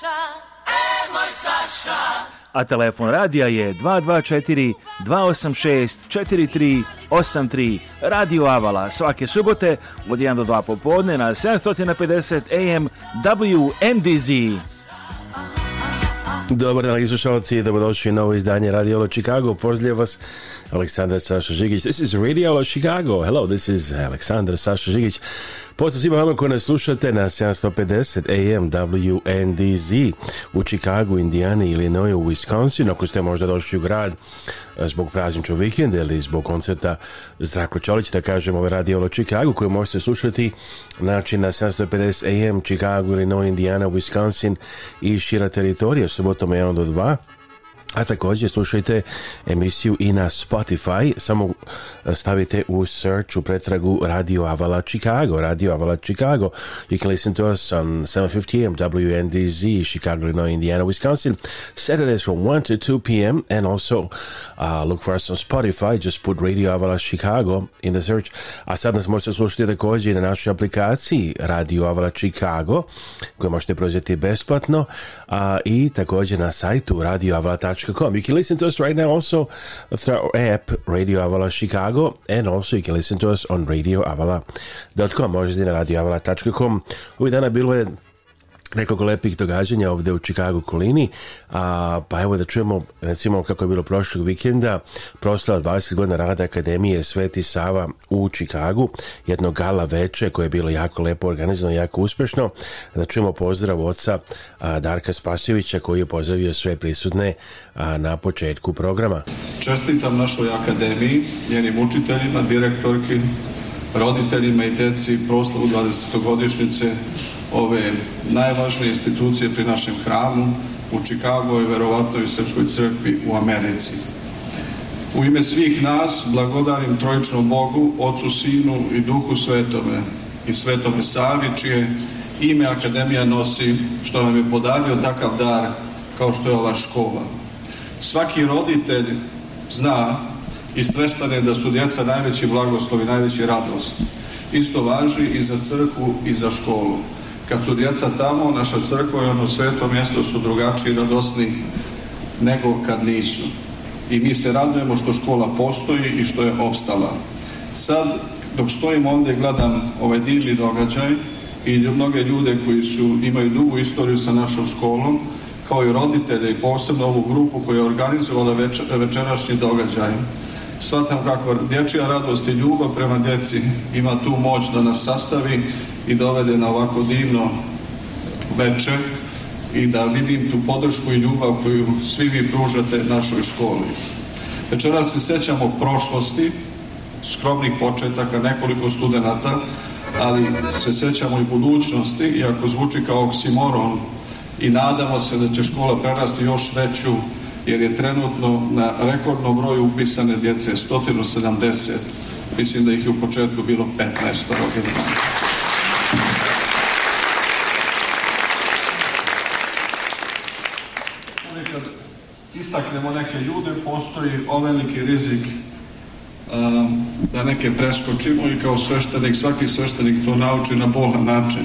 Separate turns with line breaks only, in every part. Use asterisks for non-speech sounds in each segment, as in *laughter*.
Saša, e moj Saša. A telefon radija je 224 286 4383. Radio Avala svake subote od 1 do 2 popodne na 750 AM WNDZ. Dobar dan, slušalci, dobrodošli u novo izdanje Radio Chicago. Pozdrav vas Aleksandar Saša Žigić. This is Radio Chicago. Hello, this is Aleksandra Saša Žigić. Pozdrav svima vama koji nas slušate na 750 AM WNDZ u Chicago, Indijani, u Wisconsin. Ako ste možda došli u grad e, zbog prazničnog vikenda ili zbog koncerta Zdravko Čolić, da kažemo Radio Chicago koju možete slušati znači na 750 AM Chicago, Illinois, Indiana, Wisconsin i šira teritorija subotom 1 do 2 a također slušajte emisiju i na Spotify, samo e, stavite u search u pretragu Radio Avala Chicago, Radio Avala Chicago. You can listen to us on 7.50 am WNDZ, Chicago, Illinois, Indiana, Wisconsin, Saturdays from 1 to 2 p.m. And also uh, look for us on Spotify, just put Radio Avala Chicago in the search. A sad nas možete slušati također i na našoj aplikaciji Radio Avala Chicago, koju možete preuzeti besplatno, a i također na sajtu radioavala.com avalancheavalanche.com. You can listen to us right now also through our app, Radio Avala Chicago, and also you can listen to us on radioavala.com or radioavala.com. We've done a bit nekog lepih događanja ovde u Chicago kolini, a, pa evo da čujemo recimo kako je bilo prošlog vikenda proslava 20 godina rada Akademije Sveti Sava u Chicagu jedno gala veče koje je bilo jako lepo organizano, jako uspješno. da čujemo pozdrav oca Darka Spasjevića koji je pozdravio sve prisutne na početku programa
Čestitam našoj Akademiji njenim učiteljima, direktorki roditeljima i deci proslavu 20. godišnjice ove najvažnije institucije pri našem hramu u Čikagu i verovatno i Srpskoj crkvi u Americi. U ime svih nas blagodarim Trojičnom Bogu, Ocu, Sinu i Duhu Svetome i Svetome Savi, čije ime Akademija nosi, što nam je podario takav dar kao što je ova škola. Svaki roditelj zna i svestan je da su djeca najveći blagoslov i najveći radost. Isto važi i za crkvu i za školu kad su djeca tamo, naša crkva i ono sveto mjesto su drugačiji i radosni nego kad nisu. I mi se radujemo što škola postoji i što je opstala. Sad, dok stojim ovdje, gledam ovaj divni događaj i mnoge ljude koji su, imaju dugu istoriju sa našom školom, kao i roditelje i posebno ovu grupu koja je organizovala večerašnji događaj. Svatam kako dječja radost i ljubav prema djeci ima tu moć da nas sastavi i dovede na ovako divno večer i da vidim tu podršku i ljubav koju svi vi pružate našoj školi. Večeras se sećamo prošlosti, skromnih početaka, nekoliko studenata, ali se sećamo i budućnosti, iako zvuči kao oksimoron, i nadamo se da će škola prerasti još veću, jer je trenutno na rekordnom broju upisane djece 170. Mislim da ih je u početku bilo 15. istaknemo neke ljude, postoji oveliki ovaj rizik um, da neke preskočimo i kao sveštenik, svaki sveštenik to nauči na bolan način.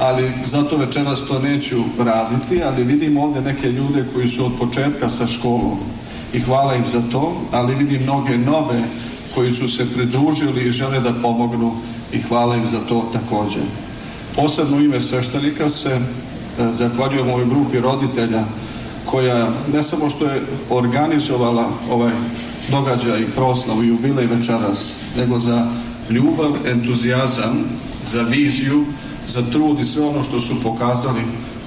Ali zato večeras to neću raditi, ali vidim ovdje neke ljude koji su od početka sa školom i hvala im za to, ali vidim mnoge nove koji su se pridružili i žele da pomognu i hvala im za to također. Posebno ime sveštenika se eh, zahvaljujem ovoj grupi roditelja koja ne samo što je organizovala ovaj događaj, proslavu, jubilej večeras, nego za ljubav, entuzijazam, za viziju, za trud i sve ono što su pokazali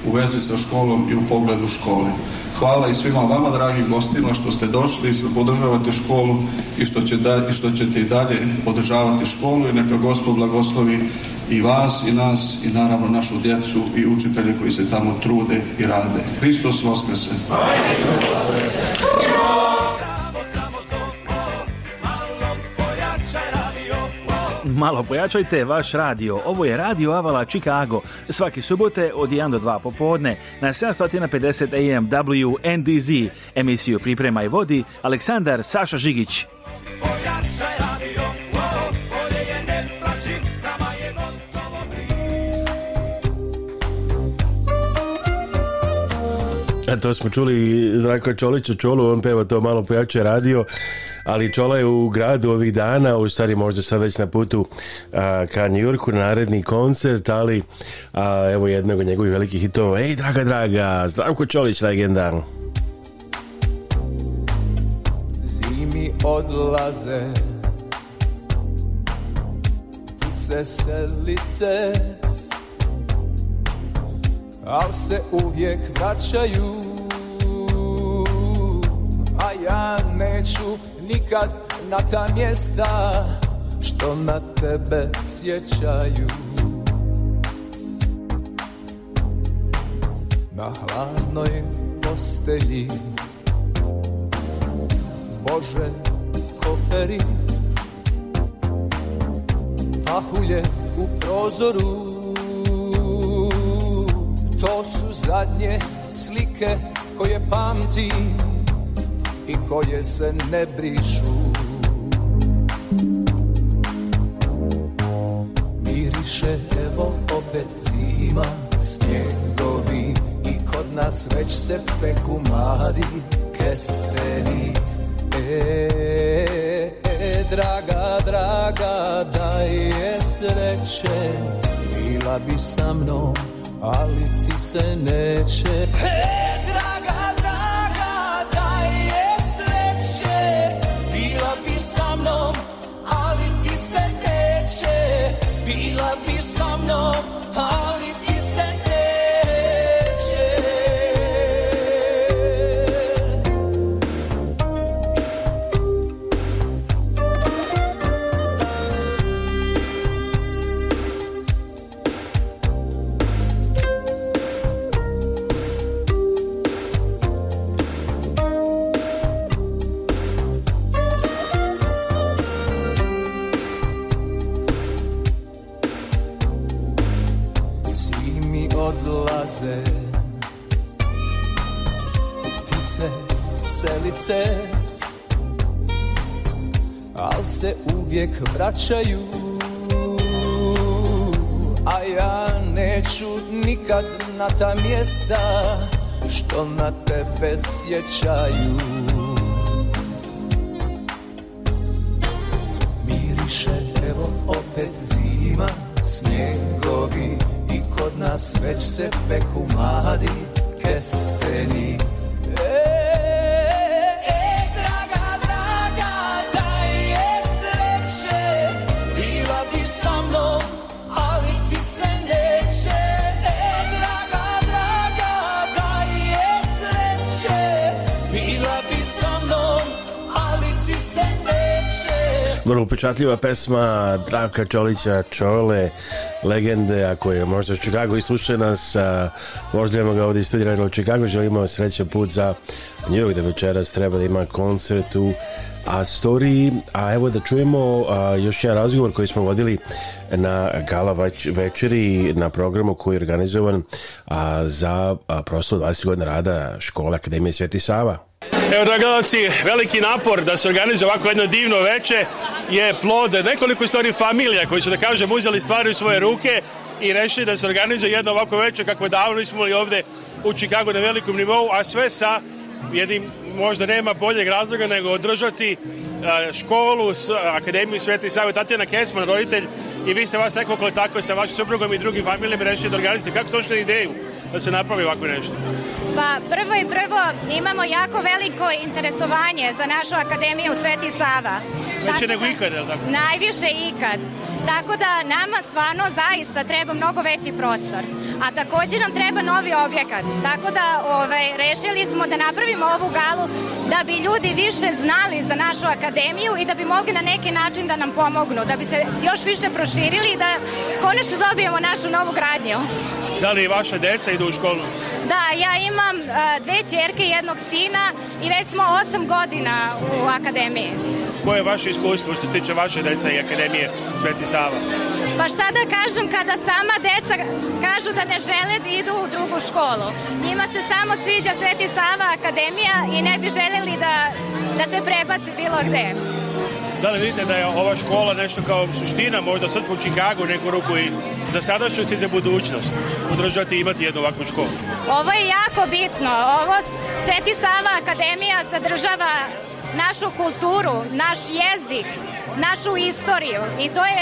u vezi sa školom i u pogledu škole. Hvala i svima vama, dragim gostima, što ste došli i što podržavate školu i što, i što ćete i dalje podržavati školu i neka Gospod blagoslovi i vas i nas i naravno našu djecu i učitelje koji se tamo trude i rade. Hristos Voskrese!
malo pojačajte vaš radio. Ovo je Radio Avala Chicago. Svaki subote od 1 do 2 popodne na 750 AM WNDZ. Emisiju priprema i vodi Aleksandar Saša Žigić. E, to smo čuli Zdravko Čolića Čolu, on peva to malo pojače radio ali Čola je u gradu ovih dana, u stvari možda sad već na putu a, ka Yorku, naredni koncert, ali evo jednog od njegovih velikih hitova. Ej, draga, draga, Zdravko Čolić, legenda. Zimi odlaze se lice Al se uvijek vraćaju A ja neću nikad na ta mjesta što na tebe sjećaju Na hladnoj postelji Bože koferi Pahulje u prozoru To su zadnje slike koje pamti i koje se ne brišu Miriše evo opet zima snjegovi i kod nas već se peku mladi kesteni e, e, draga, draga, da je sreće Bila bi sa mnom, ali ti se neće hey! Bila bi sa mnom uvijek vraćaju A ja neću nikad na ta mjesta Što na tebe sjećaju Miriše evo opet zima Snjegovi i kod nas već se peku mladi vrlo upečatljiva pesma Dravka Čolića Čole legende, ako je možda u Čikagu i slušaj nas imamo ga ovdje studirano u Čikagu želimo srećan put za New York da večeras treba da ima koncert u Astoriji a evo da čujemo još jedan razgovor koji smo vodili na gala večeri na programu koji je organizovan a, za prosto 20 godina rada škole Akademije Sveti Sava
Evo da veliki napor da se organizuje ovako jedno divno veče je plod nekoliko stvari familija koji su da kažem uzeli stvari u svoje ruke i rešili da se organizuje jedno ovako veče kako davno nismo imali ovdje u Čikagu na velikom nivou, a sve sa jednim možda nema boljeg razloga nego održati školu, Akademiju Sveti Save, Tatjana Kesman, roditelj i vi ste vas nekako tako sa vašim suprugom i drugim familijama rešili da organizujete. Kako ste došli na ideju da se napravi ovako nešto?
Pa prvo i prvo imamo jako veliko interesovanje za našu Akademiju Sveti Sava.
nego ikad, tako?
Najviše ikad. Tako da nama stvarno zaista treba mnogo veći prostor. A također nam treba novi objekat. Tako da ovaj, rešili smo da napravimo ovu galu da bi ljudi više znali za našu akademiju i da bi mogli na neki način da nam pomognu, da bi se još više proširili i da konačno dobijemo našu novu gradnju.
Da li vaše deca idu u školu?
Da, ja imam e, dve čerke i jednog sina i već smo osam godina u akademiji.
Koje je vaše iskustvo što se tiče vaše djece i akademije Sveti Sava?
Pa šta da kažem kada sama deca kažu da ne žele da idu u drugu školu. Njima se samo sviđa Sveti Sava akademija i ne bi željeli da, da se prebaci bilo gde.
Da li vidite da je ova škola nešto kao suština možda srpskog Čikagu neku ruku i za sadašnjost i za budućnost održati i imati jednu ovakvu školu?
Ovo je jako bitno. Ovo Sveti Sava Akademija sadržava našu kulturu, naš jezik, našu istoriju i to je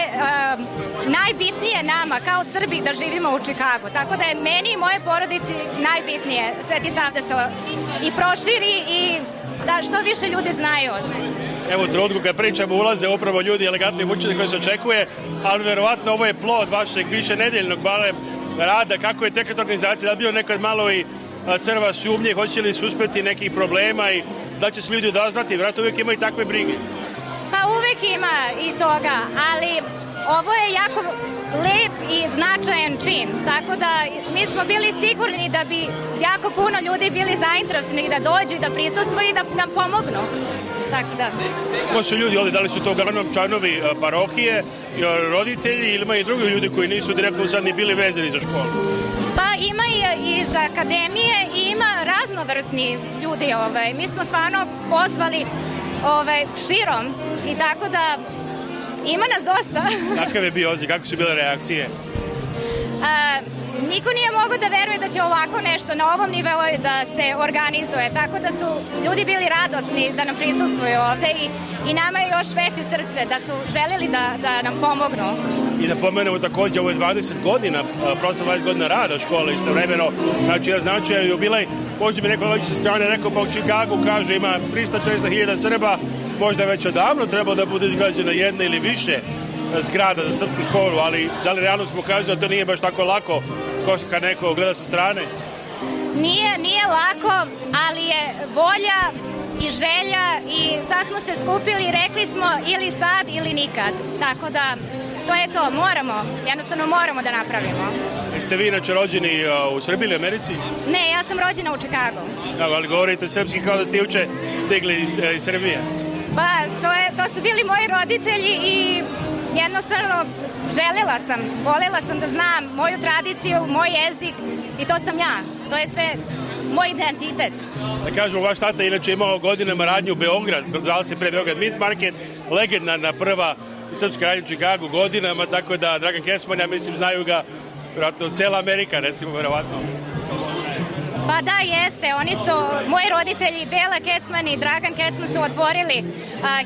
najbitnije nama kao Srbi da živimo u Čikagu. Tako da je meni i moje porodici najbitnije Sveti Sava da se i proširi i da što više ljudi znaju o
evo trenutku kad pričamo ulaze upravo ljudi elegantni učitelji koji se očekuje, ali verovatno ovo je plod vašeg više nedeljnog barem rada, kako je tekat organizacija, da bio nekad malo i crva sumnje, hoće li suspeti uspjeti nekih problema i da će se ljudi odazvati, vjerojatno uvijek ima i takve brige.
Pa uvijek ima i toga, ali ovo je jako lep i značajan čin. Tako da mi smo bili sigurni da bi jako puno ljudi bili zainteresni da dođu i da prisustuju i da nam pomognu. Tako da.
Ko su ljudi ovdje, da li su to uglavnom članovi e, parohije, e, roditelji ili imaju i drugi ljudi koji nisu direktno sad ni bili vezani za školu?
Pa ima i iz akademije i ima raznovrsni ljudi. Ovaj. Mi smo stvarno pozvali ovaj, širom i tako da ima nas dosta.
*laughs* Kakav je bio ozir, kako su bile reakcije?
niko nije mogao da veruje da će ovako nešto na ovom nivelu da se organizuje, tako da su ljudi bili radosni da nam prisustuju ovde i, nama je još veće srce da su želeli da, nam pomognu.
I da pomenemo također, ovo je 20 godina, prosim 20 godina rada škole istovremeno, znači ja znači jubilej, možda bi neko dođe sa strane rekao pa u Čikagu kaže ima 300 300 hiljada Srba, možda već odavno trebao da bude izgrađena jedna ili više e, zgrada za srpsku školu, ali da li realnost pokazuje da to nije baš tako lako kao kad neko gleda sa strane?
Nije, nije lako, ali je volja i želja i sad smo se skupili i rekli smo ili sad ili nikad. Tako da to je to, moramo, jednostavno moramo da napravimo.
Jeste vi inače rođeni e, u Srbiji ili Americi?
Ne, ja sam rođena u Čikagu.
ali govorite srpski kao da ste juče stigli iz e, Srbije.
Pa to, je, to su bili moji roditelji i jednostavno želela sam, volela sam da znam moju tradiciju, moj jezik i to sam ja. To je sve moj identitet.
Da kažemo, vaš tata je inače imao godinama radnju u Beograd, zvala se pre Beograd Meat Market, legendarna prva srpska radnja u Čikagu godinama, tako da Dragan Kesman, ja mislim, znaju ga vjerojatno cijela Amerika, recimo, vjerojatno.
Pa da, jeste. Oni su, moji roditelji Bela Kecman i Dragan Kecman su otvorili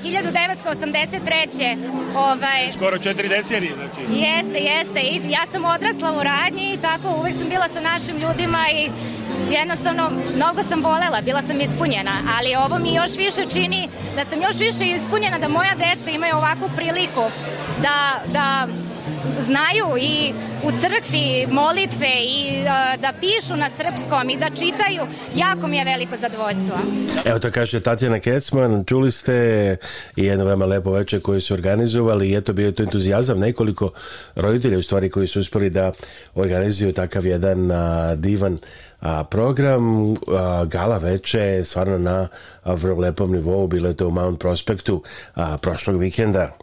1983.
Ovaj, Skoro četiri decenije, znači.
Jeste, jeste. I ja sam odrasla u radnji i tako uvijek sam bila sa našim ljudima i jednostavno mnogo sam volela, bila sam ispunjena, ali ovo mi još više čini da sam još više ispunjena da moja deca imaju ovakvu priliku da znaju i u crkvi molitve i da pišu na srpskom i da čitaju, jako mi je veliko zadovoljstvo.
Evo to kaže Tatjana Kecman, čuli ste i jedno veoma lepo večer koje su organizovali i eto bio je to entuzijazam nekoliko roditelja u stvari koji su uspjeli da organizuju takav jedan divan program gala veče stvarno na vrlo lepom nivou bilo je to u Mount Prospektu prošlog vikenda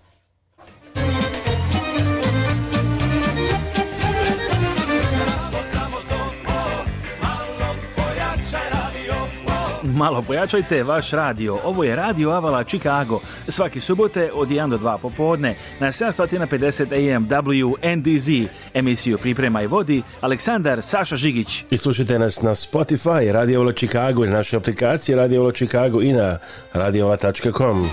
Malo pojačajte vaš radio. Ovo je Radio Avala Chicago. Svaki subote od 1 do 2 popodne na 750 AM WNDZ. Emisiju Priprema i vodi Aleksandar Saša Žigić. I slušajte nas na Spotify, Radio Avala Chicago i na našoj aplikaciji Radio Avala Chicago i na radioavala.com.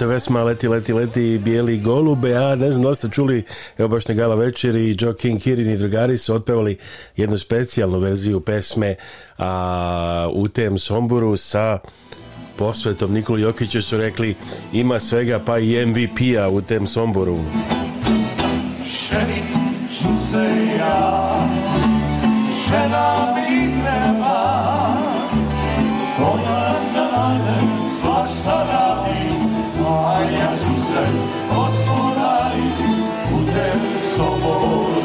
je vesma Leti, leti, leti, bijeli golube, a ne znam, dosta čuli, evo baš na gala večer i Joe King, Kirin i drugari su otpevali jednu specijalnu verziju pesme a, u tem Somburu sa posvetom Nikolu Jokiću su rekli ima svega pa i MVP-a u tem Somburu ću se ja, mi treba, nas da ja ću se osvorajiti u tebi sobom.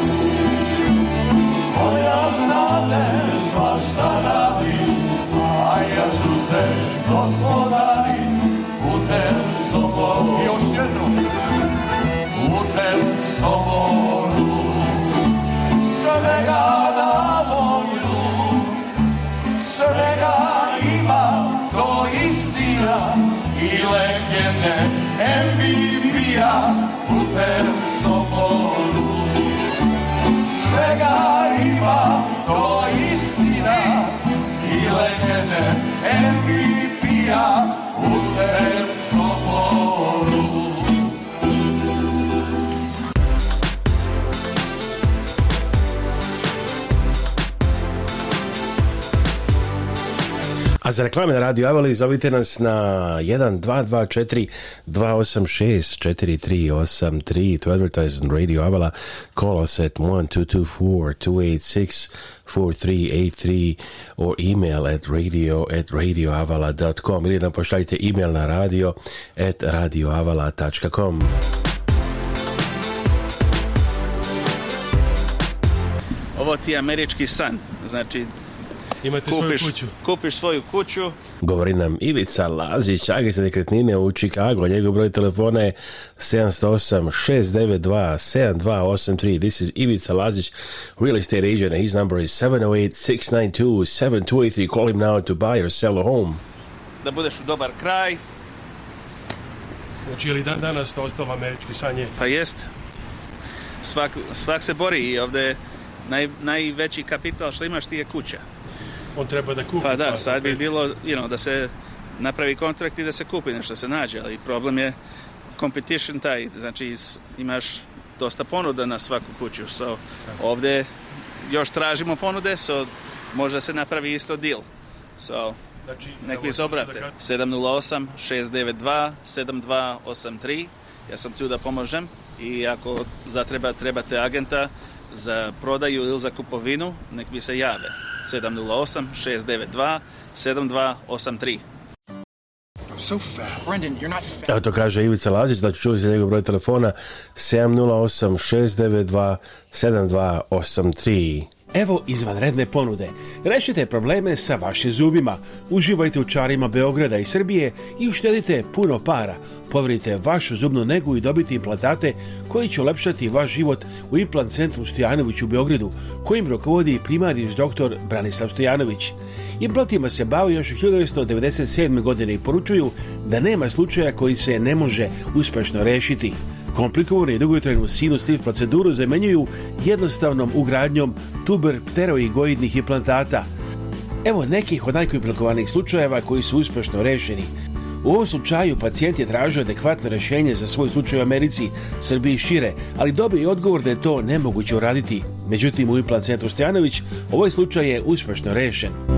Moja znate svašta bi a ja ću se osvorajiti u tebi sobom. Još jednom. U tebi sobom. Svega na volju, svega ima, to istina i legende mi a putem sobolu. Svega ima, to istina i legende A za reklame na Radio Avali zovite nas na 1224 286 4383 to advertise on Radio Avala call us at 1224 286 4383 or email at radio at radioavala.com ili nam pošaljite email na radio at radioavala.com
Ovo ti
je
američki san,
znači
Imate kupiš, svoju
kuću. Kupiš svoju kuću. Govori nam Ivica Lazić, agent nekretnine u Chicago. Njegov broj telefona je 708 692 7283. This is Ivica Lazić, real estate agent. His number is 708 692 7283. Call him now to buy or sell a home. Da
budeš u dobar kraj.
Znači, li dan danas to ostalo američki sanje?
Pa jest. Svak, se bori i ovdje naj, najveći kapital što imaš ti je kuća
on treba da kupi. Pa
da, sad bi bilo you know, da se napravi kontrakt i da se kupi nešto, se nađe, ali problem je competition taj, znači imaš dosta ponuda na svaku kuću, so ovdje još tražimo ponude, so možda se napravi isto deal. So, znači, nek mi se obrate. 708 692 7283. Ja sam tu da pomožem i ako zatreba trebate agenta za prodaju ili za kupovinu, nek mi se jave. 708 692 7283.
So fat. Brendan, you're not Evo to kaže Ivica Lazić, da znači ću čuli za njegov broj telefona 708 692 7283.
Evo izvanredne ponude. Rešite probleme sa vašim zubima. Uživajte u čarima Beograda i Srbije i uštedite puno para. Povrite vašu zubnu negu i dobiti implantate koji će olepšati vaš život u implant centru Stojanović u Beogradu, kojim rukovodi primarni doktor Branislav Stojanović. Implantima se bavi još 1997. godine i poručuju da nema slučaja koji se ne može uspešno rešiti i dugotrajnu sinus proceduru zamenjuju jednostavnom ugradnjom tuber pteroigoidnih implantata. Evo nekih od najkomplikovanijih slučajeva koji su uspješno rešeni. U ovom slučaju pacijent je tražio adekvatno rješenje za svoj slučaj u Americi, Srbiji i šire, ali dobio je odgovor da je to nemoguće uraditi. Međutim, u implant centru Stojanović ovaj slučaj je uspješno rešen.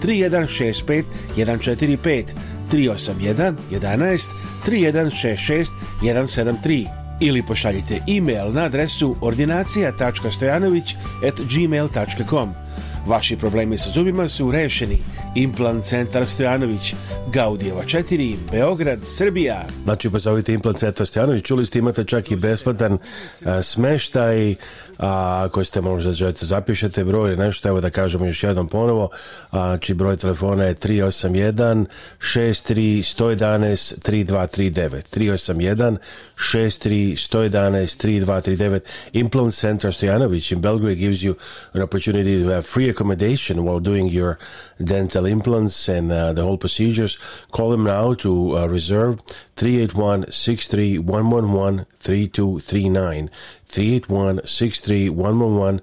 3165 145 381 11 3166 173 ili pošaljite e-mail na adresu ordinacija.stojanovic.gmail.com at Vaši problemi sa zubima su rešeni. Implant centar Stojanović, Gaudijeva 4, Beograd, Srbija.
Znači, pozovite Implant centar Stojanović. Čuli ste, imate čak i besplatan e, smeštaj a, koji ste možda želite zapišete broj ili nešto, evo da kažemo još jednom ponovo. A, znači, broj telefona je 381 63 111 3239. 381 63 111 3239. Implant Center Stojanović in Belgrade gives you an opportunity to have free accommodation while doing your dental implants and uh, the whole procedures, call them now to uh, reserve 381 63 3239. 381 63 3239.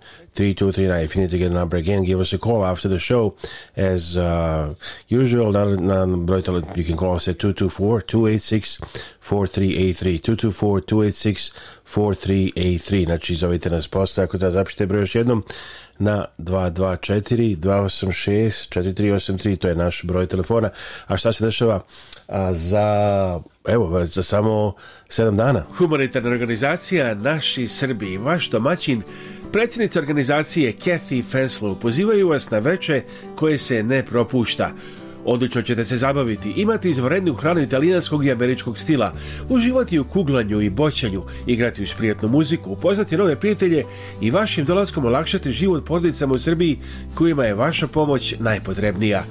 If you need to get a number again, give us a call after the show. As uh, usual, you can call us at 224 286 4383. 224 286 4383. Znači, zovite nas posle ako da broj još jednom. na 224 286 4383 to je naš broj telefona a šta se dešava za evo za samo 7 dana
humanitarna organizacija Naši Srbi vaš domaćin predsjednica organizacije Kathy Fenslow pozivaju vas na veče koje se ne propušta Odlično ćete se zabaviti, imati izvrednu hranu italijanskog i američkog stila, uživati u kuglanju i boćanju, igrati uz prijetnu muziku, upoznati nove prijatelje i vašim dolaskom olakšati život porodicama u Srbiji kojima je vaša pomoć najpotrebnija.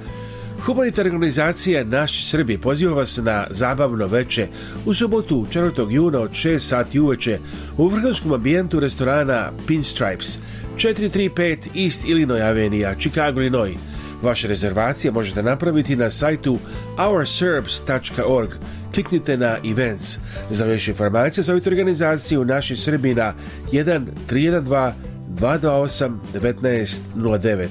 Humanitarna organizacija Naš Srbi poziva vas na zabavno veče u subotu 4. juna od 6 sati uveče u vrhunskom ambijentu restorana Pinstripes 435 East Illinois Avenija, Chicago, Illinois. Vaše rezervacije možete napraviti na sajtu ourserbs.org. Kliknite na Events. Za više informacije zovite organizaciju Naši Srbi na 1 312 228 1909.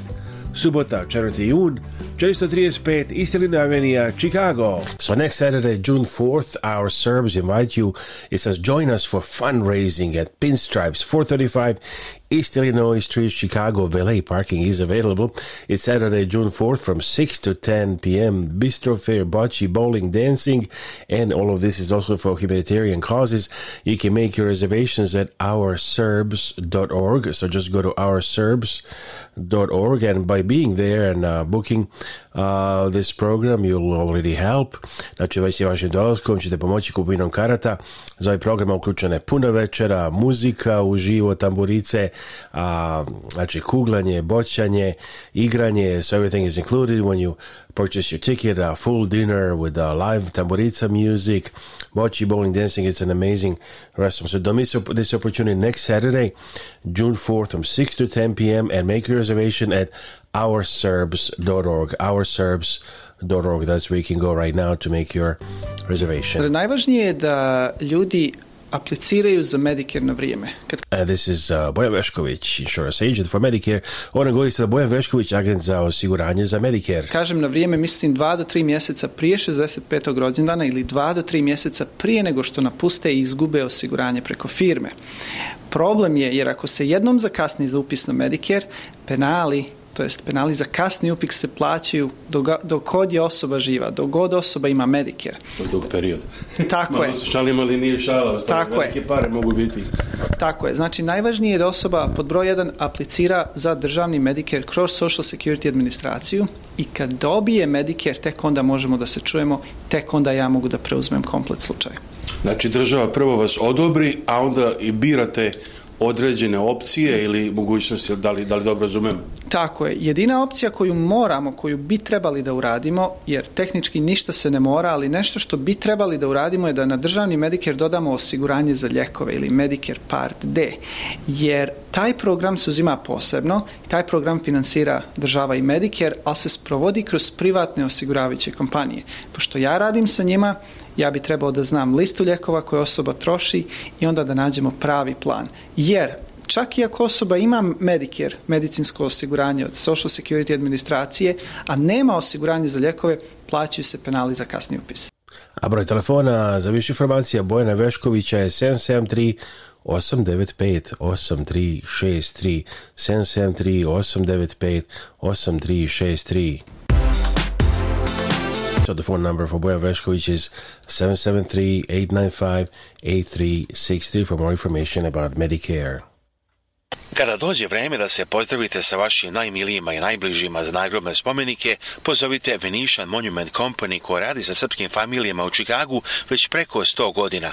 Subota, 4. jun, 335 East Illinois Avenue, Chicago.
So next Saturday, June 4th, our Serbs invite you. It says join us for fundraising at Pinstripes, 435 East Illinois Street, Chicago, valet parking is available. It's Saturday, June 4th from 6 to 10 p.m. Bistro fair, bocce, bowling, dancing, and all of this is also for humanitarian causes. You can make your reservations at ourserbs.org. So just go to ourserbs.org and by being there and uh, booking uh, this program, you'll already help. Znači, već je vašim dolaskom ćete pomoći kupinom karata. Za ovaj program uključena je puno večera, muzika uživo, tamburice, a, znači kuglanje, boćanje, igranje, so everything is included when you purchase your ticket, a full dinner with a live tamburica music, bocce bowling dancing. It's an amazing restaurant. So don't miss this opportunity next Saturday, June 4th from 6 to 10 p.m. and make your reservation at ourserbs.org. Ourserbs.org. That's where you can go right now to make your reservation.
Najvažnije je da ljudi apliciraju za Medicare na vrijeme. Kad...
Uh, this is uh, Bojan Vešković, insurance agent for Medicare. Ona govori se da Bojan Vešković, agent za osiguranje za Medicare.
Kažem na vrijeme, mislim 2 do 3 mjeseca prije 65. rođendana ili 2 do 3 mjeseca prije nego što napuste i izgube osiguranje preko firme. Problem je jer ako se jednom zakasni za upis na Medicare, penali to jest penali za kasni upik se plaćaju dok
god
je osoba živa, dok god osoba ima Medicare.
Dok period.
Tako Malo
je. Šalimo ali nije šala, Tako velike pare mogu biti.
Tako je. Znači, najvažnije je da osoba pod broj 1 aplicira za državni Medicare kroz Social Security administraciju i kad dobije Medicare, tek onda možemo da se čujemo, tek onda ja mogu da preuzmem komplet slučaj.
Znači, država prvo vas odobri, a onda i birate određene opcije ili mogućnosti, da li, da li dobro razumijem?
Tako je. Jedina opcija koju moramo, koju bi trebali da uradimo, jer tehnički ništa se ne mora, ali nešto što bi trebali da uradimo je da na državni Medicare dodamo osiguranje za ljekove ili Medicare Part D, jer taj program se uzima posebno, taj program financira država i Medicare, ali se sprovodi kroz privatne osiguravajuće kompanije. Pošto ja radim sa njima, ja bi trebao da znam listu lijekova koje osoba troši i onda da nađemo pravi plan. Jer čak i ako osoba ima Medicare, medicinsko osiguranje od Social Security administracije, a nema osiguranje za lijekove, plaćaju se penali za kasni upis.
A broj telefona za više informacija Bojana Veškovića je 773 895 8363 773 895 8363 So the phone number for Buena Vista is 773-895-8363 for more information about Medicare.
Kada dođe vreme da se pozdravite sa vašim najmilijima i najbližima za nagrobne spomenike, pozovite Venetian Monument Company koja radi sa srpskim familijama u Čikagu već preko 100 godina.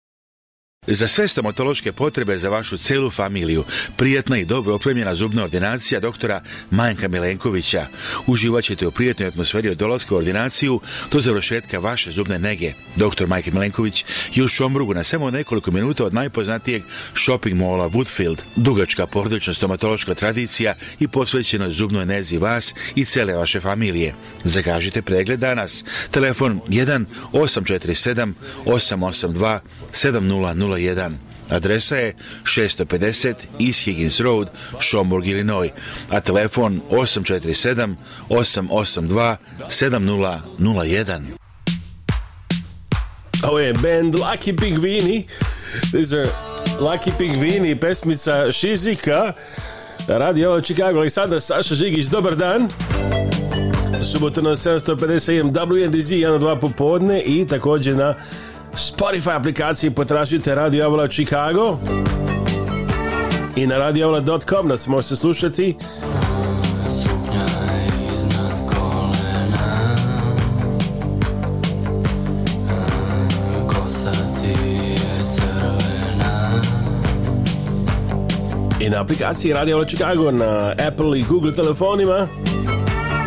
Za sve stomatološke potrebe za vašu celu familiju, prijatna i dobro opremljena zubna ordinacija doktora Majka Milenkovića. Uživat ćete u prijatnoj atmosferi od dolaska u ordinaciju do završetka vaše zubne nege. Doktor Majke Milenković je u Šombrugu na samo nekoliko minuta od najpoznatijeg shopping mola Woodfield. Dugačka porodična stomatološka tradicija i posvećeno zubnoj nezi vas i cele vaše familije. Zagažite pregled danas. Telefon 1 847 882 700 001. Adresa je 650 East Higgins Road, Schaumburg, Illinois, a telefon 847 882 7001.
Ovo je band Lucky Vini These are Lucky Vini, pesmica Šizika. Radio Chicago, Aleksandar Saša Žigić, dobar dan. Subotano na WNDZ, 1-2 popodne i također na Spotify aplikaciji potražite Radio Avala Chicago i na radioavola.com nas možete slušati i na aplikaciji Radio Avola Chicago na Apple i Google telefonima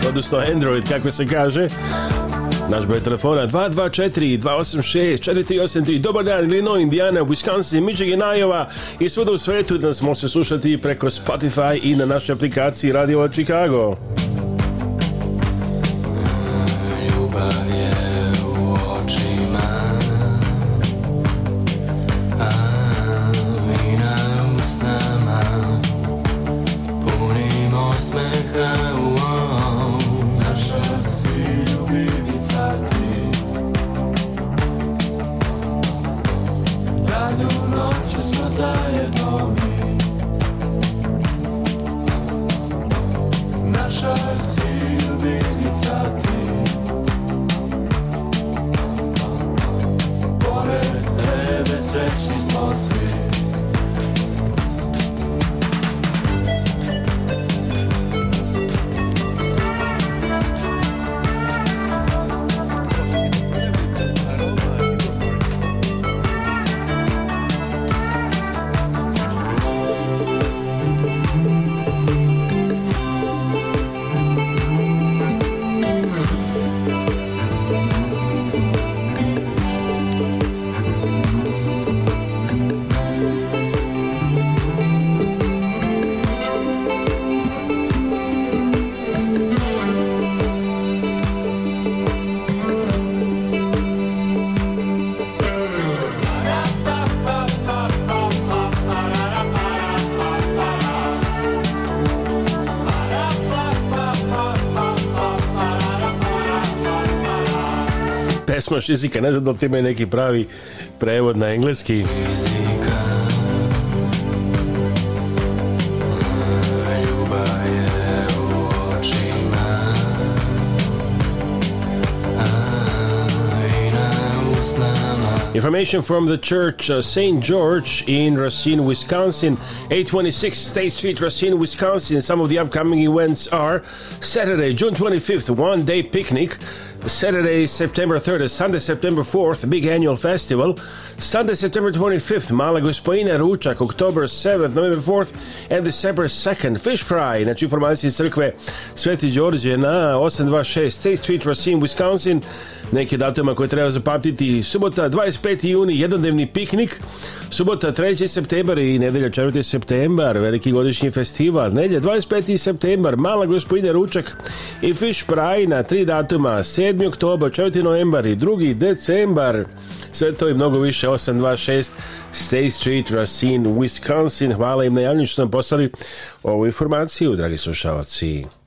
odnosno Android kako se kaže naš broj telefona 224 286 4383. Dobar dan, Illinois, Indiana, Wisconsin, Michigan, Iowa i svuda u svetu da nas možete slušati preko Spotify i na našoj aplikaciji Radio Chicago. pesma Šizika, ne znam da li neki pravi prevod na engleski. Information from the Church uh, St. George in Racine, Wisconsin. 826 State Street, Racine, Wisconsin. Some of the upcoming events are Saturday, June 25th, one day picnic Saturday, September 3rd, Sunday, September 4th, Big Annual Festival, Sunday, September 25th, Mala Gospojina Ručak, October 7th, November 4th, and December 2nd, Fish Fry, znači informacije iz crkve Sveti Đorđe na 826 State Street, Racine, Wisconsin, neke datuma koje treba zapamtiti, subota 25. juni, jednodnevni piknik, subota 3. september i nedelja 4. september veliki godišnji festival, Nedelja, 25. september Mala Gospojina Ručak i Fish Fry na tri datuma, 7. 7. oktober, 4. novembar i 2. decembar. Sve to i mnogo više 826 State Street, Racine, Wisconsin. Hvala im na javničnom poslali ovu informaciju, dragi slušalci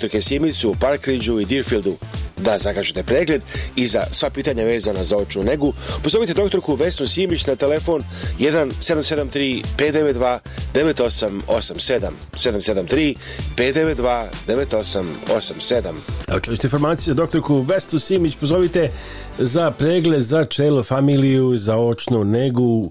dr. Kesimicu, Parkridžu i Deerfieldu. Da zakažete pregled i za sva pitanja vezana za očnu negu, pozovite doktorku Vesnu Simić na telefon 1773
592 9887 773 592 9887
Evo
čuli informacije za doktorku Vesnu Simić, pozovite za pregled za čelo familiju, za očnu negu,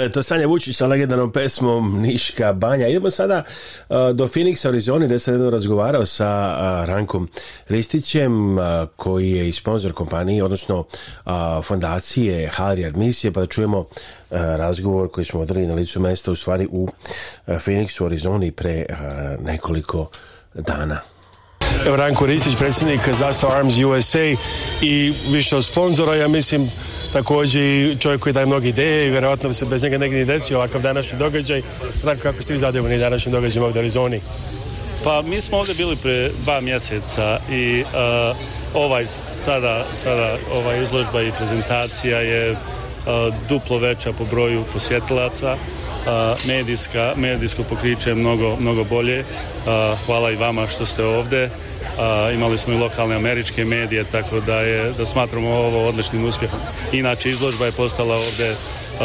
Bila je to Sanja Vučić sa legendarnom pesmom Niška banja. Idemo sada e, do Phoenixa, Arizona, gdje sam jedno razgovarao sa e, Rankom Ristićem, e, koji je i sponsor kompanije, odnosno fondacije Harrier Misije, pa da čujemo razgovor koji smo odrli na licu mesta u stvari u Phoenixu, Arizona, pre nekoliko dana. Ranko Ristić, predsjednik Zastava Arms USA i više od sponzora, ja mislim također i čovjek koji daje mnoge ideje i vjerojatno bi se bez njega negdje ni desio ovakav današnji događaj. Ranko, kako ste vi zadovoljni današnjim događajima u Arizoni?
Pa mi smo ovdje bili pre dva mjeseca i uh, ovaj sada, sada ova izložba i prezentacija je uh, duplo veća po broju posjetilaca. Uh, medijska, medijsko pokriće je mnogo, mnogo bolje. Uh, hvala i vama što ste ovdje a, imali smo i lokalne američke medije, tako da, je, da smatramo ovo odličnim uspjehom. Inače, izložba je postala ovdje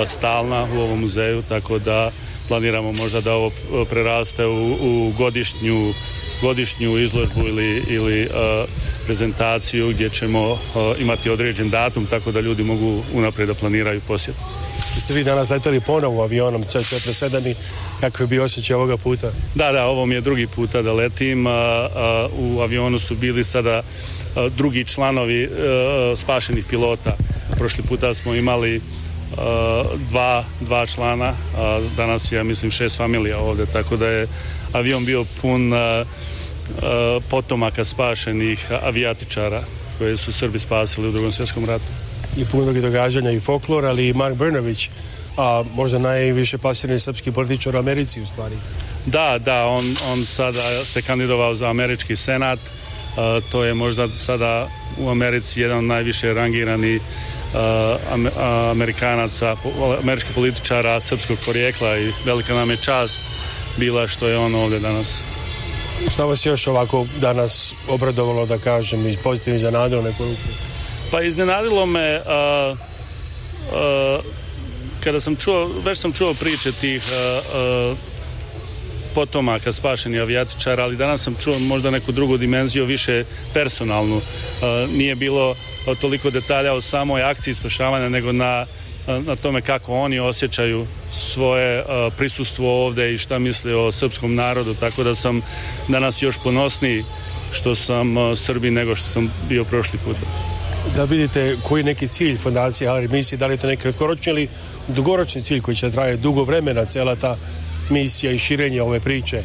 stalna u ovom muzeju, tako da planiramo možda da ovo preraste u, u godišnju godišnju izložbu ili, ili prezentaciju gdje ćemo imati određen datum tako da ljudi mogu unaprijed da planiraju posjet.
Jeste vi danas letali ponovo avionom C-47 i je bi osjećaj ovoga puta?
Da, da, ovo mi je drugi puta da letim. U avionu su bili sada drugi članovi e, spašenih pilota. Prošli puta smo imali e, dva, dva člana, danas ja mislim šest familija ovdje, tako da je avion bio pun e, potomaka spašenih avijatičara koje su Srbi spasili u drugom svjetskom ratu.
I puno događanja i folklor, ali i Mark Brnović a možda najviše pasirani srpski političar u Americi u stvari.
Da, da, on, on sada se kandidovao za američki senat, e, to je možda sada u Americi jedan od najviše rangirani uh, Amerikanaca, američkih političara srpskog porijekla i velika nam je čast bila što je on ovdje danas.
Šta vas još ovako danas obradovalo da kažem i pozitivno iznenadilo
Pa iznenadilo me e, kada sam čuo, već sam čuo priče tih e, e, potomaka spašenih avijatičara, ali danas sam čuo možda neku drugu dimenziju, više personalnu. E, nije bilo toliko detalja o samoj akciji spašavanja, nego na, na tome kako oni osjećaju svoje prisustvo ovdje i šta misle o srpskom narodu, tako da sam danas još ponosniji što sam Srbi nego što sam bio prošli put
da vidite koji je neki cilj fondacije Hari misije, da li je to neki kratkoročni ili dugoročni cilj koji će trajati dugo vremena cijela ta misija i širenje ove priče?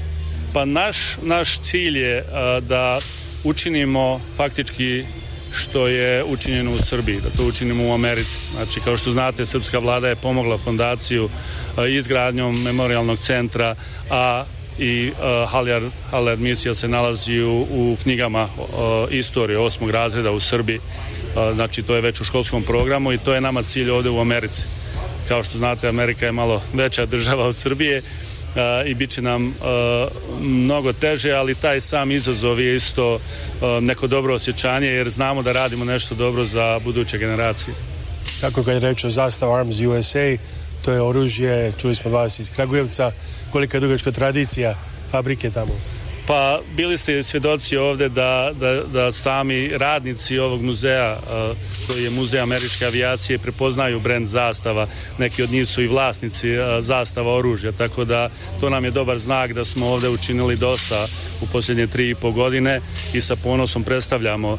Pa naš, naš cilj je da učinimo faktički što je učinjeno u Srbiji, da to učinimo u Americi. Znači, kao što znate, srpska vlada je pomogla fondaciju izgradnjom memorialnog centra, a i uh, Haljar, misija se nalazi u, u knjigama uh, istorije osmog razreda u Srbiji znači to je već u školskom programu i to je nama cilj ovdje u Americi. Kao što znate, Amerika je malo veća država od Srbije i bit će nam mnogo teže, ali taj sam izazov je isto neko dobro osjećanje jer znamo da radimo nešto dobro za buduće generacije.
Kako kad je reč o Zastav Arms USA, to je oružje, čuli smo vas iz Kragujevca, kolika je dugačka tradicija fabrike tamo?
Pa bili ste svjedoci ovdje da, da, da sami radnici ovog muzeja, e, koji je muzej američke avijacije, prepoznaju brend zastava. Neki od njih su i vlasnici e, zastava oružja, tako da to nam je dobar znak da smo ovdje učinili dosta u posljednje tri i pol godine i sa ponosom predstavljamo e,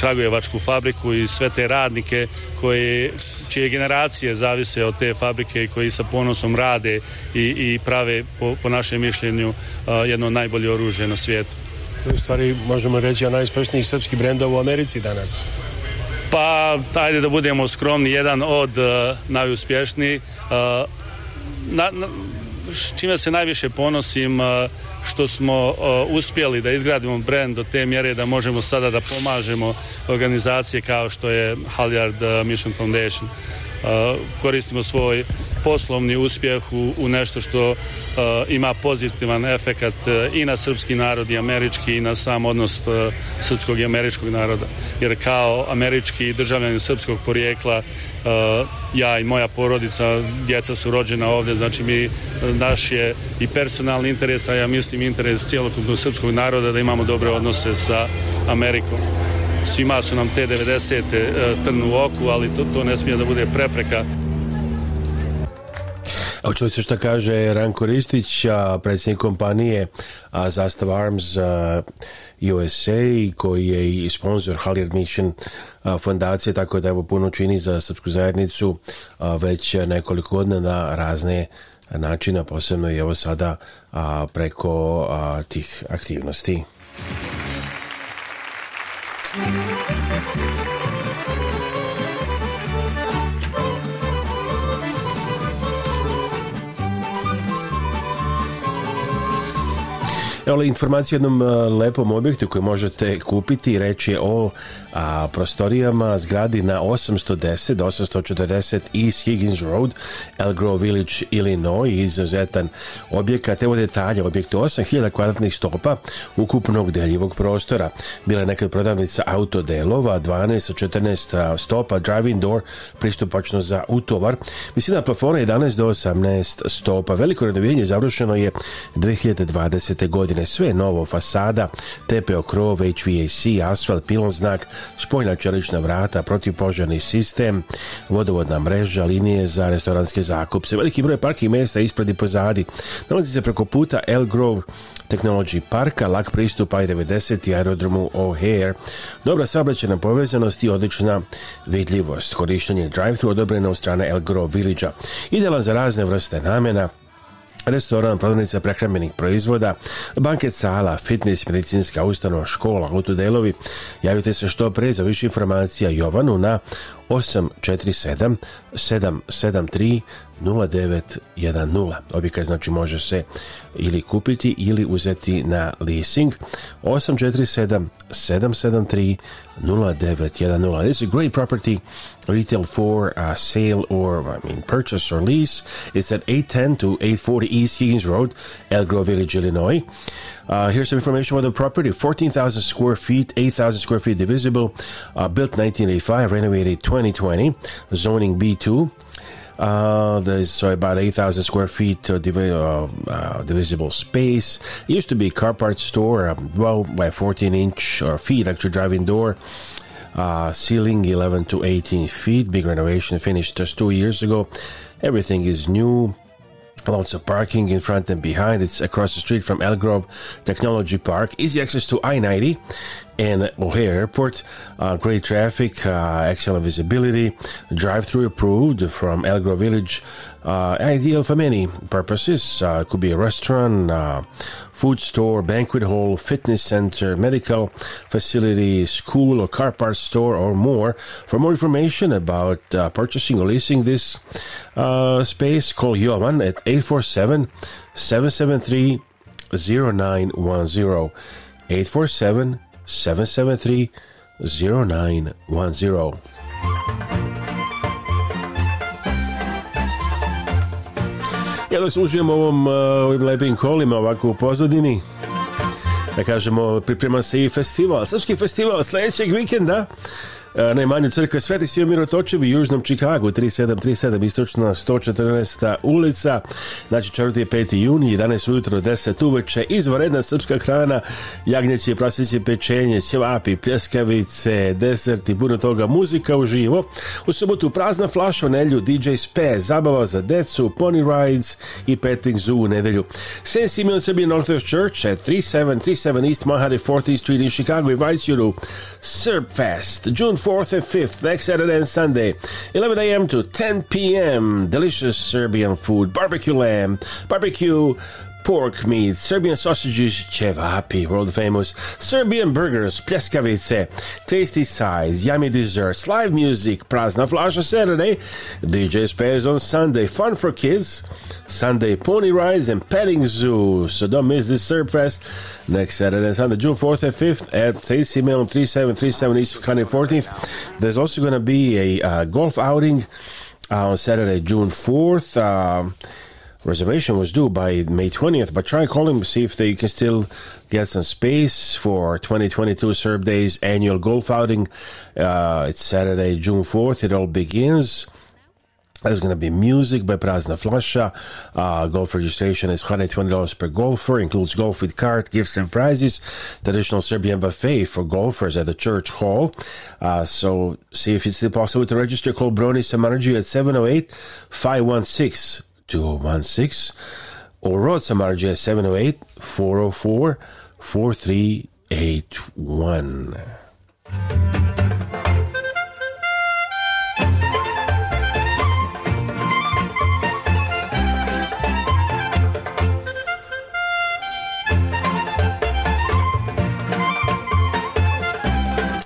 Kragujevačku fabriku i sve te radnike koji čije generacije zavise od te fabrike koji sa ponosom rade i, i prave po, po našem mišljenju jedno od najbolje oružje na svijetu.
To je stvari možemo reći o najuspješnijih srpskih brenda u Americi danas.
Pa, ajde da budemo skromni, jedan od uh, najuspješnijih. na, čime se najviše ponosim uh, što smo e, uspjeli da izgradimo brend do te mjere da možemo sada da pomažemo organizacije kao što je Halyard e, Mission Foundation koristimo svoj poslovni uspjeh u, nešto što ima pozitivan efekat e, i na srpski narod i američki i na sam odnos e, srpskog i američkog naroda. Jer kao američki državljanin srpskog porijekla e, ja i moja porodica, djeca su rođena ovdje, znači mi, naš je i personalni interes, a ja mislim interes cjelokupnog srpskog naroda da imamo dobre odnose sa Amerikom. Svima su nam te 90 e, trn u oku, ali to, to ne smije da bude prepreka
a čuli što kaže Ranko Ristić, predsjednik kompanije a Zastava Arms USA koji je i sponsor Halliard Mission fondacije, tako da evo puno čini za srpsku zajednicu već nekoliko godina na razne načina, posebno i evo sada preko tih aktivnosti. Evo informacije o jednom e, lepom objektu koji možete kupiti, reći je o a, prostorijama zgradi na 810 840 East Higgins Road, El Grove Village, Illinois, izuzetan objekat, evo detalje objekt 8000 kvadratnih stopa ukupnog deljivog prostora. Bila je nekad prodavnica autodelova, 12 14 stopa, driving door, pristupačno za utovar, visina plafona 11 do 18 stopa. Veliko radovijenje završeno je 2020. godine. Sve novo, fasada, tepeo krov, HVAC, asfalt, pilon znak, spojna čelična vrata, protipožarni sistem, vodovodna mreža, linije za restoranske zakupce. Veliki broj parkih mjesta ispred i pozadi. Nalazi se preko puta El Grove Technology Parka, lak pristup I-90 i aerodromu O'Hare. Dobra saobraćena povezanost i odlična vidljivost. Korištenje drive-thru odobreno od strane El Grove Village-a. Idealan za razne vrste namjena, restoran, prodavnica prehrambenih proizvoda, banket sala, fitness, medicinska ustanova, škola, autodelovi. Javite se što pre za više informacija Jovanu na 847 773 0910. Objekat znači može se ili kupiti ili uzeti na leasing 847 773 0910. This is a great property retail for a uh, sale or I mean purchase or lease. It's at 810 to 840 East Higgins Road, Elgrove Village, Illinois. Uh, here's some information about the property 14,000 square feet, 8,000 square feet divisible, uh, built 1985, renovated 2020, zoning B2. Uh, there's so about 8,000 square feet uh, uh, uh, divisible space. It used to be car parts store, um, well, by 14 inch or uh, feet, actually driving door. Uh, ceiling 11 to 18 feet, big renovation finished just two years ago. Everything is new, Lots of parking in front and behind. It's across the street from Elgrove Technology Park. Easy access to I 90 and O'Hare Airport. Uh, great traffic, uh, excellent visibility, drive through approved from Elgro Village. Uh, ideal for many purposes. it uh, could be a restaurant, uh, food store, banquet hall, fitness center, medical facility, school, or car parts store, or more. For more information about uh, purchasing or leasing this space, call Johan at 847 773 0910. 847 773 0910. Ja dok služujem ovom, uh, ovim lepim kolima ovako u pozadini, da kažemo, priprema se i festival, srpski festival sljedećeg vikenda, na e, najmanje crkve Sveti Sio Otočevi u Južnom Čikagu 3737 istočna 114. ulica znači 4. i 5. juni 11. ujutro 10. uveče Izvoredna srpska hrana jagnjeći, prasići, pečenje, ćevapi, pljeskavice Desert i puno toga muzika uživo u subotu prazna flaša u nelju DJ Spe, zabava za decu Pony Rides i Petting Zoo u nedelju St. Simeon Serbian West Church e, at 3737 East Mahari 14th Street in Chicago invites you to Serb Fest June 4th and 5th, next Saturday and Sunday, 11 a.m. to 10 p.m. Delicious Serbian food, barbecue lamb, barbecue pork meat, Serbian sausages, cevapi, world famous, Serbian burgers, pleskavice, tasty sides, yummy desserts, live music, Prazna Flash on Saturday, DJ spares on Sunday, fun for kids, Sunday pony rides and petting zoo. So don't miss this Serb Fest next Saturday and Sunday, June 4th and 5th at Saint Simeon 3737 East 14th. There's also going to be a uh, golf outing uh, on Saturday, June 4th. Uh, um, reservation was due by May 20th, but try calling to see if they can still get some space for 2022 Serb Day's annual golf outing. Uh, it's Saturday, June 4th. It all begins. There's going to be music by Prazna Flasha. Uh, golf registration is $120 per golfer, includes golf with cart, gifts and prizes, traditional Serbian buffet for golfers at the church hall. Uh, so see if it's still possible to register. Call Broni Samarji at 708 516 2016 or WhatsApp RJ 708 404 4381.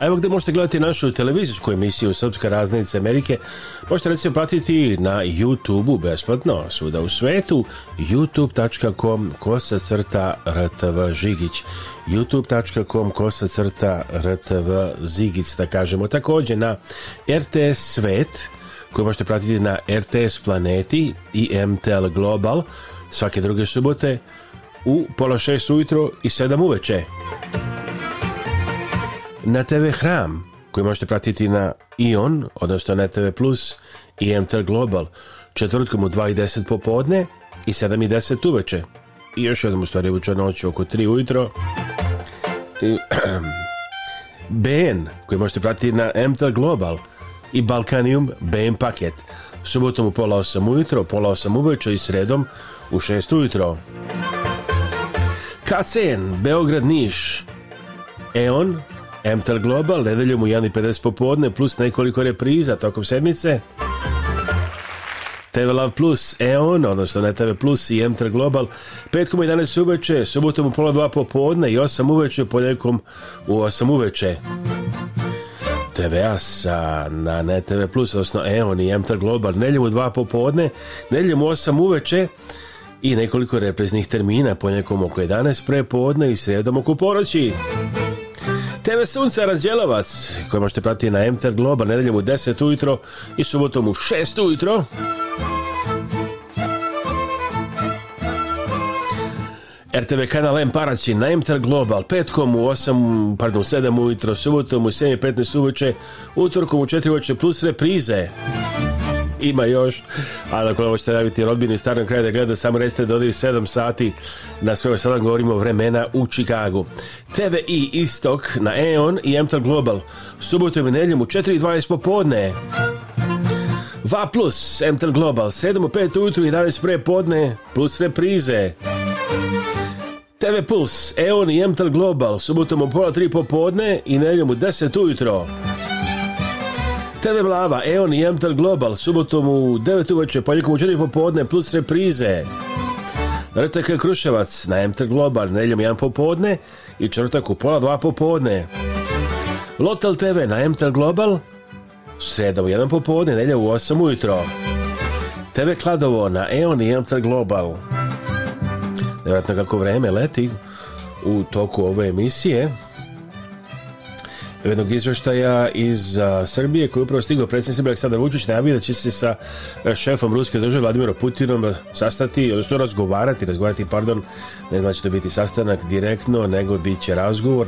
evo gdje možete gledati našu televizijsku emisiju Srpska raznica Amerike. Možete recimo pratiti na YouTube-u besplatno, svuda u svetu, youtube.com kosa crta rtv žigić youtube.com kosa crta rtv zigić da kažemo. Također na RTS Svet, koju možete pratiti na RTS Planeti i MTL Global svake druge subote u pola šest ujutro i sedam uveče na TV Hram koji možete pratiti na ION, odnosno na TV Plus i MTR Global četvrtkom u 2.10 popodne i 7.10 uveče. I još jednom u stvari uveče noću oko 3 ujutro. I, *clears throat* BN koji možete pratiti na MTR Global i Balkanium BN paket. Subotom u pola 8 ujutro, pola 8 uveče i sredom u 6 ujutro. KCN, Beograd Niš, EON, Mtr Global nedeljom u 1.50 popodne plus nekoliko repriza tokom sedmice. TV Love Plus, EON, odnosno na TV Plus i MTR Global, petkom i 11 uveče, subotom u pola dva popodne i 8 uveče, poljekom u 8 uveče. TV Asa na teve Plus, odnosno EON i MTR Global, nedeljom u 2 popodne, nedjeljom u 8 uveče, i nekoliko repreznih termina, nekom oko 11 prepodne i sredom oko poroći. TV Sunca Ranđelovac, koje možete pratiti na MTR Globa nedeljem u 10 ujutro i subotom u 6 ujutro. RTV kanal M Paraćin na MTR Global petkom u 8, pardon, 7 ujutro, subotom u 7.15 uveče, utorkom u 4 uveče plus reprize ima još. A ako hoćete daviti rodbini u starom kraju da gleda, samo recite da 7 sati na sve sada govorimo vremena u Čikagu. TVI Istok na E.ON i MTL Global. subotom i nedljom u 4.20 popodne. Va plus MTL Global, 7 u 5 ujutru, 11 pre podne, plus reprize. TV Puls, EON i MTL Global, subotom u pola tri popodne i nedljom u 10 ujutro. TV Blava, EON i Amtel Global, subotom u 9 uveče, ponjekom u 4 popodne, plus reprize. RTK Kruševac na Amtel Global, neljom 1 popodne i črtak u pola 2 popodne. Lotel TV na Amtel Global, Sredo u 1 popodne, nelja u 8 ujutro. TV Kladovo na EON i Amtel Global. Nevratno kako vreme leti u toku ove emisije jednog izvještaja iz Srbije koji je upravo stigao predsjednik Srbije Aleksandar Vučić najavio da će se sa e, šefom ruske države Vladimirom Putinom e, sastati, odnosno razgovarati, razgovarati, pardon, ne znači to biti sastanak direktno, nego bit će razgovor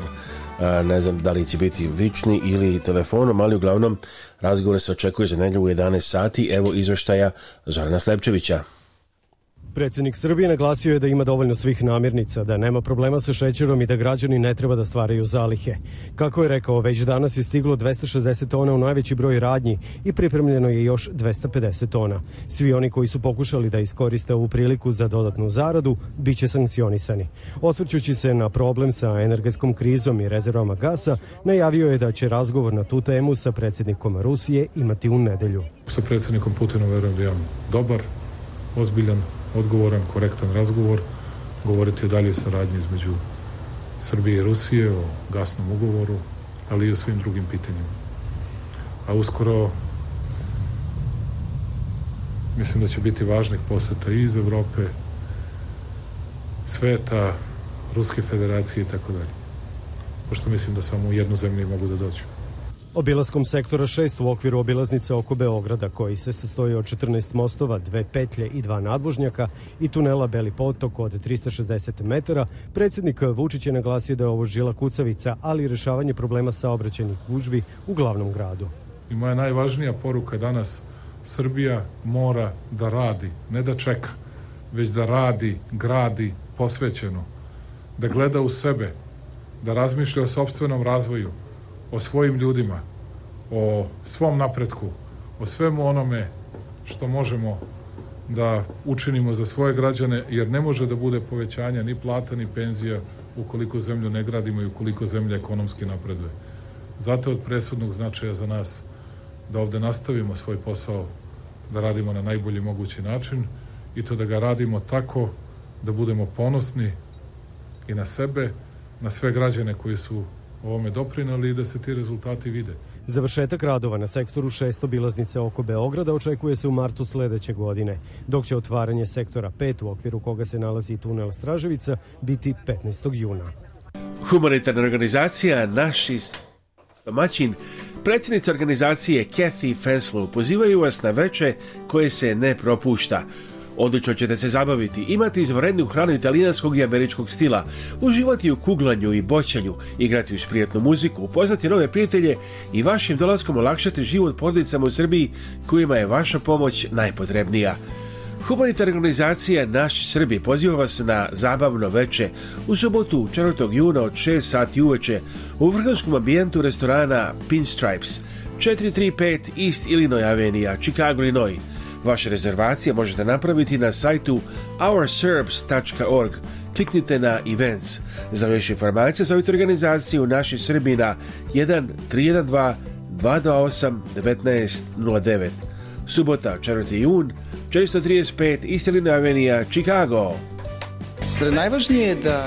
e, ne znam da li će biti lični ili telefonom, ali uglavnom razgovor se očekuje za negdje u 11 sati. Evo izvještaja Zorana Slepčevića.
Predsjednik Srbije naglasio je da ima dovoljno svih namirnica, da nema problema sa šećerom i da građani ne treba da stvaraju zalihe. Kako je rekao, već danas je stiglo 260 tona u najveći broj radnji i pripremljeno je još 250 tona. Svi oni koji su pokušali da iskoriste ovu priliku za dodatnu zaradu, bit će sankcionisani. Osvrćući se na problem sa energetskom krizom i rezervama gasa, najavio je da će razgovor na tu temu sa predsjednikom Rusije imati u nedelju.
Sa predsjednikom Putinom verujem da je dobar, ozbiljan odgovoran, korektan razgovor, govoriti o daljoj saradnji između Srbije i Rusije, o gasnom ugovoru, ali i o svim drugim pitanjima. A uskoro mislim da će biti važnih poseta i iz Evrope, sveta, Ruske federacije i tako dalje. Pošto mislim da samo u jednu zemlju mogu da dođu.
Obilaskom sektora 6 u okviru obilaznice oko Beograda, koji se sastoji od 14 mostova, dve petlje i dva nadvožnjaka i tunela Beli potok od 360 metara, predsjednik Vučić je naglasio da je ovo žila kucavica, ali i rešavanje problema saobraćenih gužvi u glavnom gradu.
I moja najvažnija poruka danas, Srbija mora da radi, ne da čeka, već da radi, gradi, posvećeno, da gleda u sebe, da razmišlja o sobstvenom razvoju, o svojim ljudima, o svom napretku, o svemu onome što možemo da učinimo za svoje građane, jer ne može da bude povećanja ni plata ni penzija ukoliko zemlju ne gradimo i ukoliko zemlja ekonomski napreduje. Zato je od presudnog značaja za nas da ovde nastavimo svoj posao, da radimo na najbolji mogući način i to da ga radimo tako da budemo ponosni i na sebe, na sve građane koji su ovome doprinali i da se ti rezultati vide.
Završetak radova na sektoru šest bilaznice oko Beograda očekuje se u martu sljedeće godine, dok će otvaranje sektora 5 u okviru koga se nalazi tunel Straževica biti 15. juna.
Humanitarna organizacija Naši domaćin, predsjednica organizacije Kathy Fenslow pozivaju vas na veče koje se ne propušta – Odlično ćete se zabaviti, imati izvrednu hranu italijanskog i američkog stila, uživati u kuglanju i boćanju, igrati uz prijetnu muziku, upoznati nove prijatelje i vašim dolaskom olakšati život porodicama u Srbiji kojima je vaša pomoć najpotrebnija. Humanitarna organizacija Naš Srbi poziva vas na zabavno veče u sobotu 4. juna od 6 sati uveče u vrhunskom ambijentu restorana Pinstripes 435 East Illinois Avenija, Chicago, Illinois. Vaše rezervacije možete napraviti na sajtu ourserbs.org. Kliknite na events. Za više informacije zovite organizaciju Naši Srbi na 1 228 1909. Subota, 4. jun, 435 Istelina Avenija, Chicago. Najvažnije je da...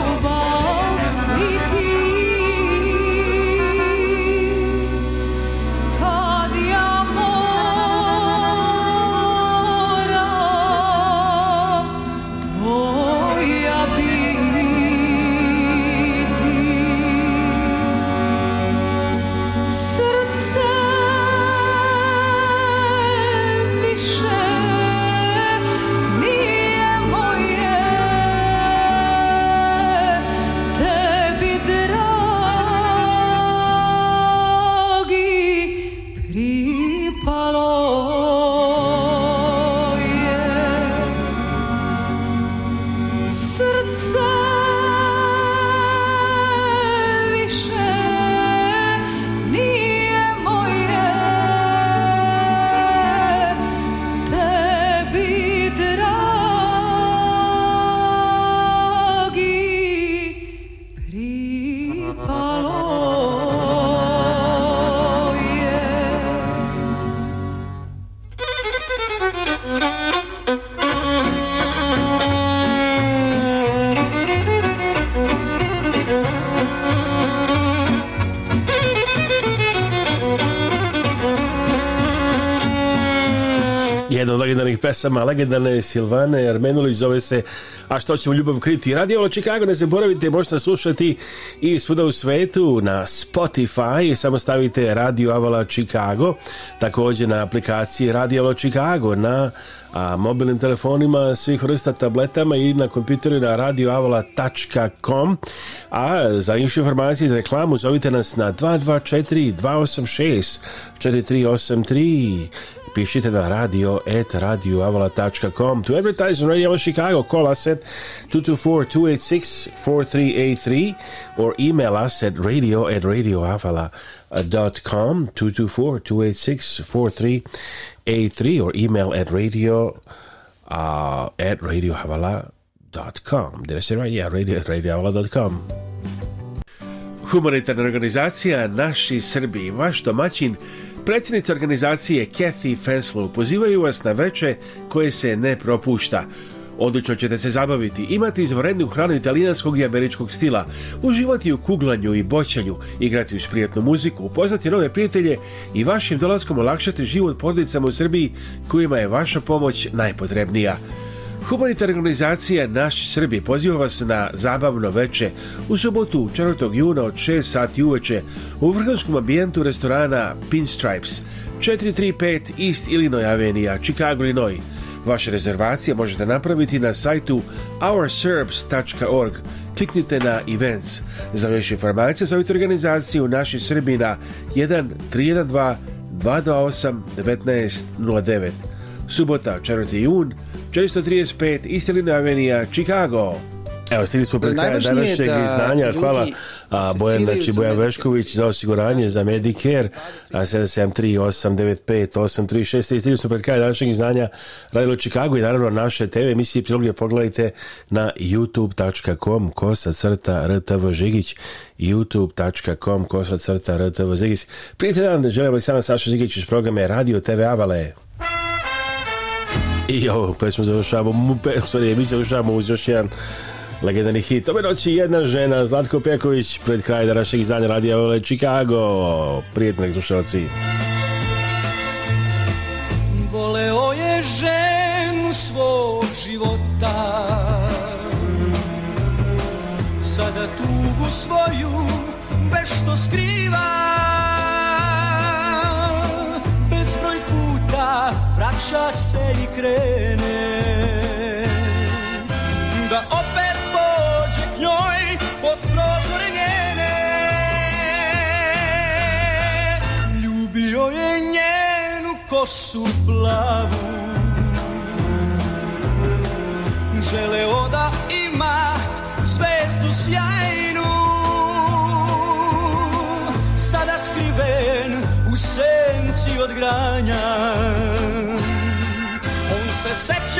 pesama legendarne Silvane Armenulić zove se A što ćemo ljubav kriti Radio Chicago, ne zaboravite, možete slušati i svuda u svetu na Spotify, samo stavite Radio Avala Chicago također na aplikaciji Radio Avala Chicago na a mobilnim telefonima svih vrsta tabletama i na kompjuteru na radioavala.com a za više informacije iz reklamu zovite nas na 224 286 4383 pišite na radio at radioavala.com to advertise on Radio Chicago call us at 224-286-4383 or email us at radio at radioavala.com 224-286-4383 or email at radio uh, at radioavala.com did I say right? yeah radio at radioavala.com
Humanitarna organizacija Naši Srbi, vaš domaćin Predsjednici organizacije Kathy Fenslow pozivaju vas na veče koje se ne propušta. Odlično ćete se zabaviti, imati izvanrednu hranu italijanskog i američkog stila, uživati u kuglanju i boćanju, igrati uz prijatnu muziku, upoznati nove prijatelje i vašim dolaskom olakšati život porodicama u Srbiji kojima je vaša pomoć najpotrebnija. Humanitarna organizacija Naš Srbi poziva vas na zabavno veče u subotu 4. juna od 6 sati uveče u vrhunskom ambijentu restorana Pinstripes 435 East Illinois Avenija, Chicago, Illinois. Vaše rezervacije možete napraviti na sajtu ourserbs.org. Kliknite na events. Za veće informacije zovite organizaciju Naši Srbi na 1 312 228 1909. Subota 4. jun 435 Istelina Avenija, Chicago.
Evo, stigli smo pred kraja današnjeg da izdanja. Hvala Bojan, znači, Bojan Vešković za osiguranje, za Medicare, a 773-895-836. I stigli smo pred kraja današnjeg izdanja Radilo Čikagu i naravno naše TV emisije priloge pogledajte na youtube.com kosa crta rtv žigić youtube.com kosa crta rtv žigić. Prijatelj dan, želim Aleksandar Saša Žigić iz programe Radio TV Avale. *laughs* I ovu pesmu završavamo, pe, sorry, mi završavamo uz još jedan legendarni hit. Ove noći jedna žena, Zlatko Pjaković, pred kraj današnjeg izdanja radija čikago Chicago. Prijetni slušalci. Voleo je ženu svog života Sada tugu svoju što skriva Bezbroj puta vraća se krene Da opet pođe k njoj pod prozore njene Ljubio je njenu kosu plavu Želeo da ima zvezdu sjajnu Sada skriven u senci od granja sex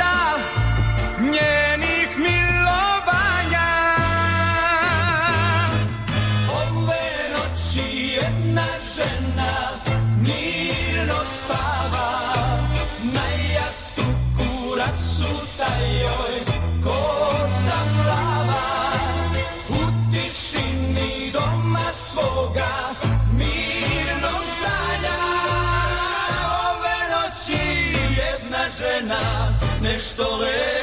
restauré.